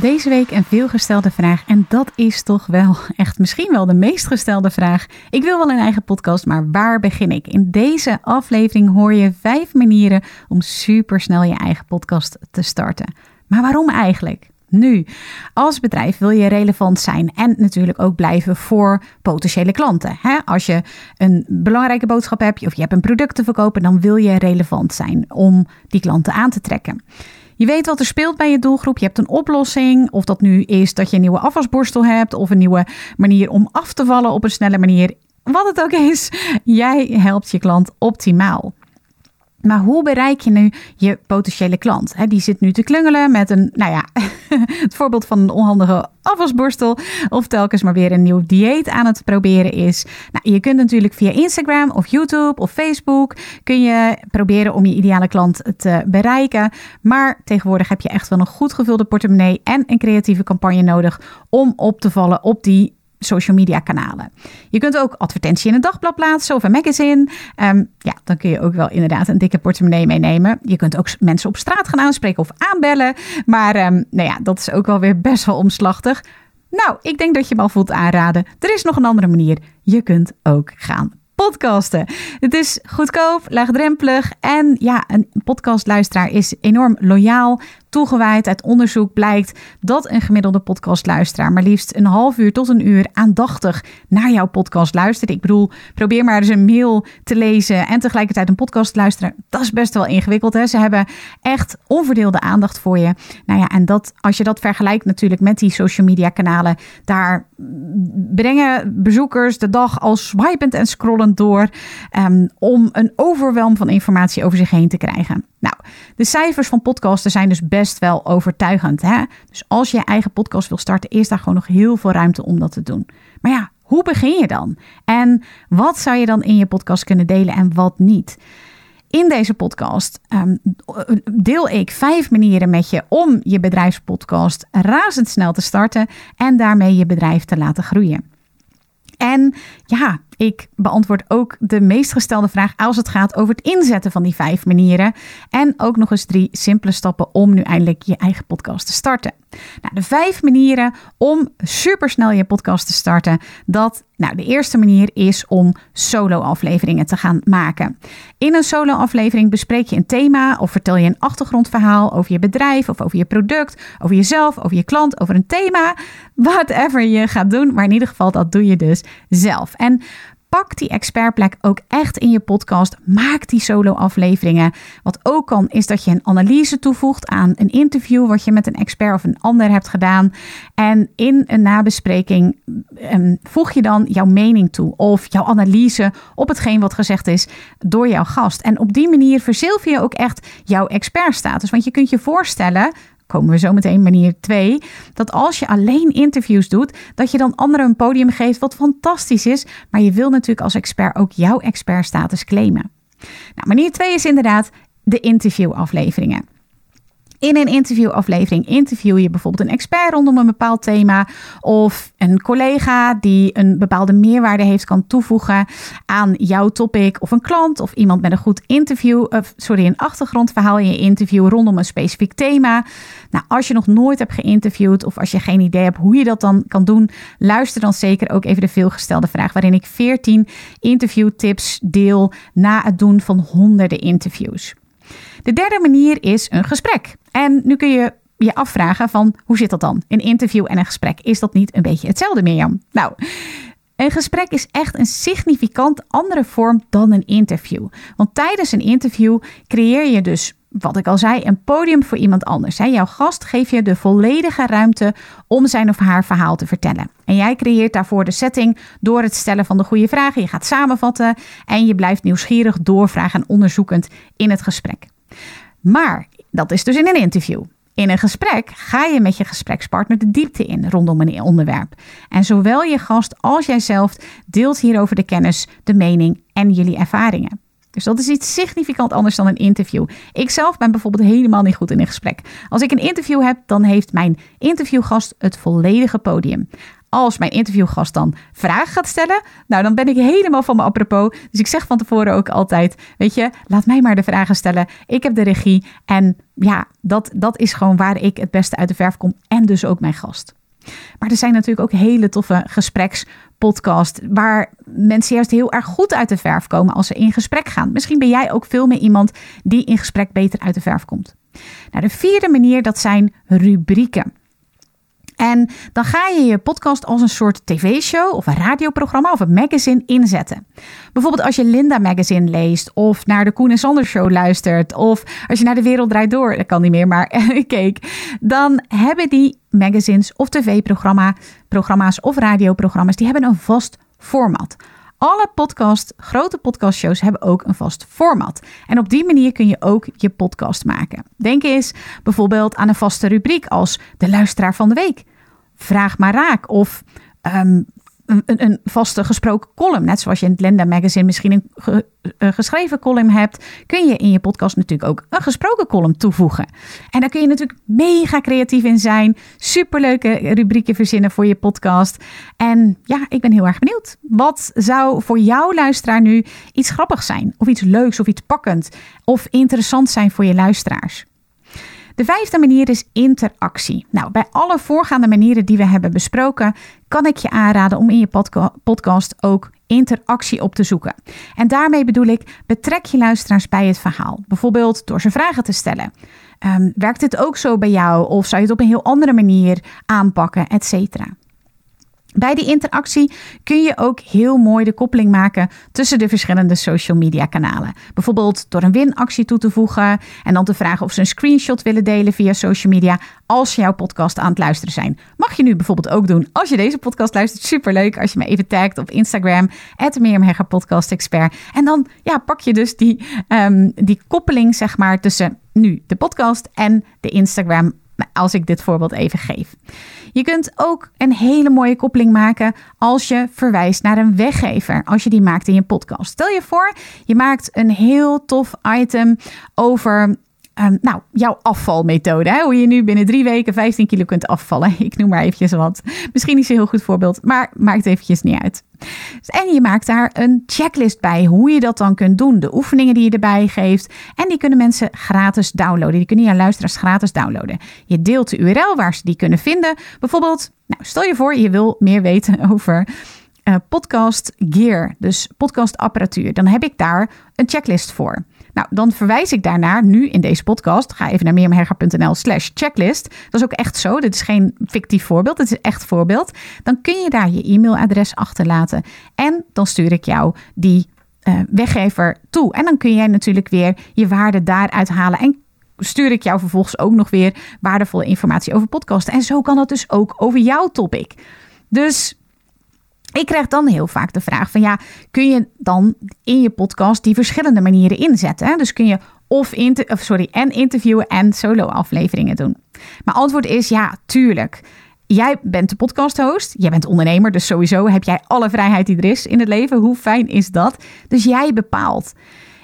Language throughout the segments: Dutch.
Deze week een veelgestelde vraag en dat is toch wel echt misschien wel de meest gestelde vraag. Ik wil wel een eigen podcast, maar waar begin ik? In deze aflevering hoor je vijf manieren om supersnel je eigen podcast te starten. Maar waarom eigenlijk? Nu, als bedrijf wil je relevant zijn en natuurlijk ook blijven voor potentiële klanten. Als je een belangrijke boodschap hebt of je hebt een product te verkopen, dan wil je relevant zijn om die klanten aan te trekken. Je weet wat er speelt bij je doelgroep. Je hebt een oplossing. Of dat nu is dat je een nieuwe afwasborstel hebt. Of een nieuwe manier om af te vallen op een snelle manier. Wat het ook is, jij helpt je klant optimaal. Maar hoe bereik je nu je potentiële klant? die zit nu te klungelen met een, nou ja, het voorbeeld van een onhandige afwasborstel. Of telkens maar weer een nieuw dieet aan het proberen is. Nou, je kunt natuurlijk via Instagram of YouTube of Facebook kun je proberen om je ideale klant te bereiken. Maar tegenwoordig heb je echt wel een goed gevulde portemonnee en een creatieve campagne nodig om op te vallen op die social media kanalen. Je kunt ook advertentie in een dagblad plaatsen of een magazine. Um, ja, dan kun je ook wel inderdaad een dikke portemonnee meenemen. Je kunt ook mensen op straat gaan aanspreken of aanbellen. Maar um, nou ja, dat is ook wel weer best wel omslachtig. Nou, ik denk dat je me al voelt aanraden. Er is nog een andere manier. Je kunt ook gaan podcasten. Het is goedkoop, laagdrempelig en ja, een podcastluisteraar is enorm loyaal, toegewijd. Uit onderzoek blijkt dat een gemiddelde podcastluisteraar maar liefst een half uur tot een uur aandachtig naar jouw podcast luistert. Ik bedoel, probeer maar eens een mail te lezen en tegelijkertijd een podcast luisteren. Dat is best wel ingewikkeld. Hè? Ze hebben echt onverdeelde aandacht voor je. Nou ja, en dat, als je dat vergelijkt natuurlijk met die social media kanalen, daar brengen bezoekers de dag al swipend en scrollend door um, om een overwelm van informatie over zich heen te krijgen. Nou, de cijfers van podcasten zijn dus best wel overtuigend. Hè? Dus als je je eigen podcast wil starten, is daar gewoon nog heel veel ruimte om dat te doen. Maar ja, hoe begin je dan? En wat zou je dan in je podcast kunnen delen en wat niet? In deze podcast um, deel ik vijf manieren met je om je bedrijfspodcast razendsnel te starten en daarmee je bedrijf te laten groeien. En ja, ik beantwoord ook de meest gestelde vraag als het gaat over het inzetten van die vijf manieren. En ook nog eens drie simpele stappen om nu eindelijk je eigen podcast te starten. Nou, de vijf manieren om supersnel je podcast te starten. Dat, nou, de eerste manier is om solo-afleveringen te gaan maken. In een solo-aflevering bespreek je een thema of vertel je een achtergrondverhaal over je bedrijf of over je product, over jezelf, over je klant, over een thema. Whatever je gaat doen, maar in ieder geval dat doe je dus zelf. En Pak die expertplek ook echt in je podcast. Maak die solo-afleveringen. Wat ook kan, is dat je een analyse toevoegt aan een interview wat je met een expert of een ander hebt gedaan. En in een nabespreking um, voeg je dan jouw mening toe of jouw analyse op hetgeen wat gezegd is door jouw gast. En op die manier verzilver je ook echt jouw expertstatus. Want je kunt je voorstellen, komen we zo meteen manier 2, dat als je alleen interviews doet, dat je dan anderen een podium geeft wat fantastisch is, maar je wil natuurlijk als expert ook jouw expertstatus claimen. Nou, manier 2 is inderdaad de interviewafleveringen. In een interviewaflevering interview je bijvoorbeeld een expert rondom een bepaald thema of een collega die een bepaalde meerwaarde heeft kan toevoegen aan jouw topic of een klant of iemand met een goed interview, of, sorry, een achtergrondverhaal in je interview rondom een specifiek thema. Nou, als je nog nooit hebt geïnterviewd of als je geen idee hebt hoe je dat dan kan doen, luister dan zeker ook even de veelgestelde vraag waarin ik 14 interviewtips deel na het doen van honderden interviews. De derde manier is een gesprek. En nu kun je je afvragen van hoe zit dat dan? Een interview en een gesprek. Is dat niet een beetje hetzelfde, Mirjam? Nou, een gesprek is echt een significant andere vorm dan een interview. Want tijdens een interview creëer je dus, wat ik al zei, een podium voor iemand anders. Jouw gast geeft je de volledige ruimte om zijn of haar verhaal te vertellen. En jij creëert daarvoor de setting door het stellen van de goede vragen. Je gaat samenvatten en je blijft nieuwsgierig doorvragen en onderzoekend in het gesprek. Maar dat is dus in een interview. In een gesprek ga je met je gesprekspartner de diepte in rondom een onderwerp. En zowel je gast als jijzelf deelt hierover de kennis, de mening en jullie ervaringen. Dus dat is iets significant anders dan een interview. Ik zelf ben bijvoorbeeld helemaal niet goed in een gesprek. Als ik een interview heb, dan heeft mijn interviewgast het volledige podium als mijn interviewgast dan vragen gaat stellen, nou dan ben ik helemaal van me apropos. Dus ik zeg van tevoren ook altijd, weet je, laat mij maar de vragen stellen. Ik heb de regie en ja, dat, dat is gewoon waar ik het beste uit de verf kom en dus ook mijn gast. Maar er zijn natuurlijk ook hele toffe gesprekspodcasts waar mensen juist heel erg goed uit de verf komen als ze in gesprek gaan. Misschien ben jij ook veel meer iemand die in gesprek beter uit de verf komt. Nou, de vierde manier, dat zijn rubrieken. En dan ga je je podcast als een soort tv-show of een radioprogramma of een magazine inzetten. Bijvoorbeeld als je Linda Magazine leest of naar de Koen en Sander Show luistert of als je naar De Wereld Draait Door, dat kan niet meer, maar keek. Dan hebben die magazines of tv-programma's of radioprogramma's, die hebben een vast format. Alle podcast, grote podcastshows hebben ook een vast format. En op die manier kun je ook je podcast maken. Denk eens bijvoorbeeld aan een vaste rubriek als de luisteraar van de week. Vraag maar raak of um, een, vaste gesproken column. Net zoals je in het Lenda Magazine misschien een, geschreven column hebt, kun je in je podcast natuurlijk ook een gesproken column toevoegen. En daar kun je natuurlijk mega creatief in zijn. Superleuke rubrieken verzinnen voor je podcast. En ja, ik ben heel erg benieuwd. Wat zou voor jouw luisteraar nu iets grappigs zijn? Of iets leuks of iets pakkend? Of interessant zijn voor je luisteraars? De vijfde manier is interactie. Nou, bij alle voorgaande manieren die we hebben besproken, kan ik je aanraden om in je podcast ook interactie op te zoeken. En daarmee bedoel ik, betrek je luisteraars bij het verhaal. Bijvoorbeeld door ze vragen te stellen. Um, werkt dit ook zo bij jou? Of zou je het op een heel andere manier aanpakken, et cetera? Bij die interactie kun je ook heel mooi de koppeling maken tussen de verschillende social media kanalen. Bijvoorbeeld door een winactie toe te voegen en dan te vragen of ze een screenshot willen delen via social media als jouw podcast aan het luisteren zijn. Mag je nu bijvoorbeeld ook doen als je deze podcast luistert. Superleuk als je me even tagt op Instagram, Mirjam Podcast Expert. En dan ja, pak je dus die, um, die koppeling zeg maar tussen nu de podcast en de Instagram als ik dit voorbeeld even geef. Je kunt ook een hele mooie koppeling maken als je verwijst naar een weggever, als je die maakt in je podcast. Stel je voor, je maakt een heel tof item over Um, nou, jouw afvalmethode. Hè? Hoe je nu binnen drie weken 15 kilo kunt afvallen. Ik noem maar eventjes wat. Misschien is een heel goed voorbeeld, maar maakt eventjes niet uit. En je maakt daar een checklist bij hoe je dat dan kunt doen. De oefeningen die je erbij geeft. En die kunnen mensen gratis downloaden. Die kunnen je luisteraars gratis downloaden. Je deelt de URL waar ze die kunnen vinden. Bijvoorbeeld, nou, stel je voor je wil meer weten over uh, podcast gear. Dus podcast apparatuur. Dan heb ik daar een checklist voor. Nou, dan verwijs ik daarnaar nu in deze podcast. Ga even naar meermherger.nl slash checklist. Dat is ook echt zo. Dit is geen fictief voorbeeld. Dit is echt voorbeeld. Dan kun je daar je e-mailadres achterlaten. En dan stuur ik jou die uh, weggever toe. En dan kun jij natuurlijk weer je waarde daaruit halen. En stuur ik jou vervolgens ook nog weer waardevolle informatie over podcasten. En zo kan dat dus ook over jouw topic. Dus ik krijg dan heel vaak de vraag van ja, kun je dan in je podcast die verschillende manieren inzetten? Dus kun je of, of sorry, en interviewen en solo afleveringen doen. Mijn antwoord is ja, tuurlijk. Jij bent de podcast host, jij bent ondernemer, dus sowieso heb jij alle vrijheid die er is in het leven. Hoe fijn is dat? Dus jij bepaalt.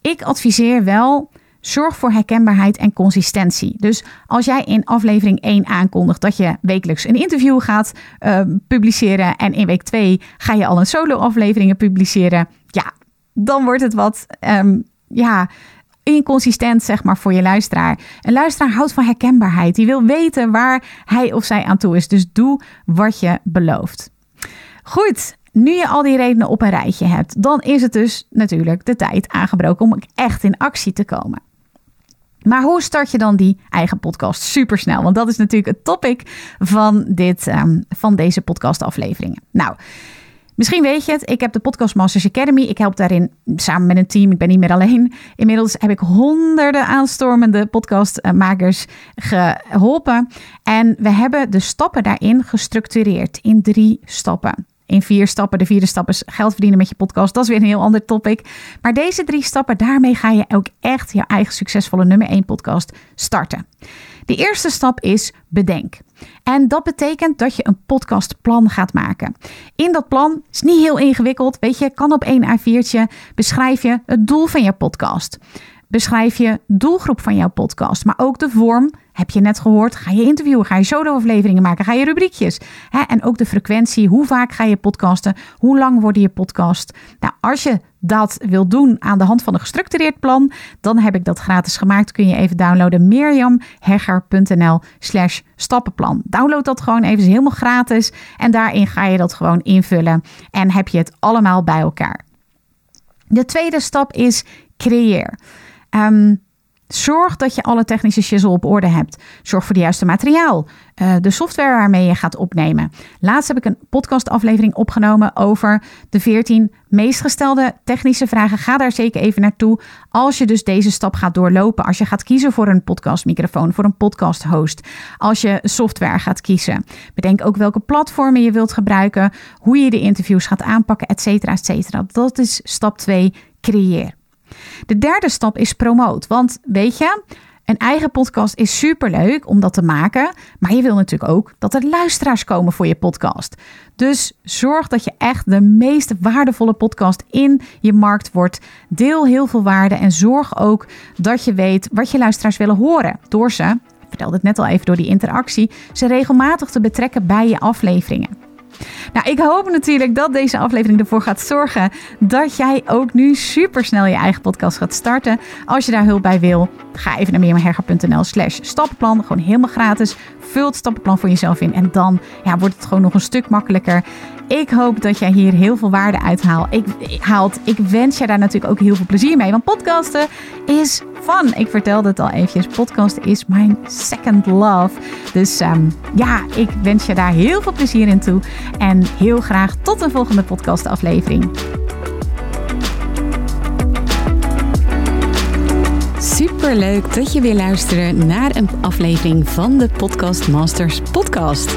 Ik adviseer wel Zorg voor herkenbaarheid en consistentie. Dus als jij in aflevering 1 aankondigt dat je wekelijks een interview gaat uh, publiceren en in week 2 ga je al een solo-afleveringen publiceren, ja, dan wordt het wat um, ja, inconsistent, zeg maar, voor je luisteraar. Een luisteraar houdt van herkenbaarheid. Die wil weten waar hij of zij aan toe is. Dus doe wat je belooft. Goed, nu je al die redenen op een rijtje hebt, dan is het dus natuurlijk de tijd aangebroken om echt in actie te komen. Maar hoe start je dan die eigen podcast supersnel? Want dat is natuurlijk het topic van, dit, um, van deze podcastafleveringen. Nou, misschien weet je het. Ik heb de Podcast Masters Academy. Ik help daarin samen met een team. Ik ben niet meer alleen. Inmiddels heb ik honderden aanstormende podcastmakers geholpen. En we hebben de stappen daarin gestructureerd in drie stappen in vier stappen. De vierde stap is geld verdienen met je podcast. Dat is weer een heel ander topic. Maar deze drie stappen, daarmee ga je ook echt je eigen succesvolle nummer 1 podcast starten. De eerste stap is bedenk. En dat betekent dat je een podcastplan gaat maken. In dat plan is niet heel ingewikkeld. Weet je, kan op één A4'tje beschrijf je het doel van je podcast. Beschrijf je doelgroep van jouw podcast, maar ook de vorm heb je net gehoord? Ga je interviewen? Ga je solo-afleveringen maken? Ga je rubriekjes? En ook de frequentie. Hoe vaak ga je podcasten? Hoe lang worden je podcast? Nou, als je dat wil doen aan de hand van een gestructureerd plan, dan heb ik dat gratis gemaakt. Kun je even downloaden. Mirjamhegger.nl slash stappenplan. Download dat gewoon even, is helemaal gratis. En daarin ga je dat gewoon invullen. En heb je het allemaal bij elkaar. De tweede stap is creëer. Um, Zorg dat je alle technische shizzle op orde hebt. Zorg voor de juiste materiaal. Uh, de software waarmee je gaat opnemen. Laatst heb ik een podcastaflevering opgenomen over de 14 meest gestelde technische vragen. Ga daar zeker even naartoe. Als je dus deze stap gaat doorlopen. Als je gaat kiezen voor een podcastmicrofoon, voor een podcast host. Als je software gaat kiezen. Bedenk ook welke platformen je wilt gebruiken. Hoe je de interviews gaat aanpakken, et cetera, et cetera. Dat is stap 2. Creëer. De derde stap is promoot. Want weet je, een eigen podcast is superleuk om dat te maken. Maar je wil natuurlijk ook dat er luisteraars komen voor je podcast. Dus zorg dat je echt de meest waardevolle podcast in je markt wordt. Deel heel veel waarde en zorg ook dat je weet wat je luisteraars willen horen. Door ze, ik vertelde het net al even door die interactie, ze regelmatig te betrekken bij je afleveringen. Nou, ik hoop natuurlijk dat deze aflevering ervoor gaat zorgen dat jij ook nu supersnel je eigen podcast gaat starten. Als je daar hulp bij wil, ga even naar meermaherger.nl slash stappenplan. Gewoon helemaal gratis. Vul het stappenplan voor jezelf in en dan ja, wordt het gewoon nog een stuk makkelijker. Ik hoop dat jij hier heel veel waarde uithaalt. Ik, haalt. ik wens je daar natuurlijk ook heel veel plezier mee. Want podcasten is fun. Ik vertelde het al eventjes. Podcasten is mijn second love. Dus um, ja, ik wens je daar heel veel plezier in toe. En heel graag tot een volgende podcastaflevering. Super leuk dat je weer luistert naar een aflevering van de Podcast Masters podcast.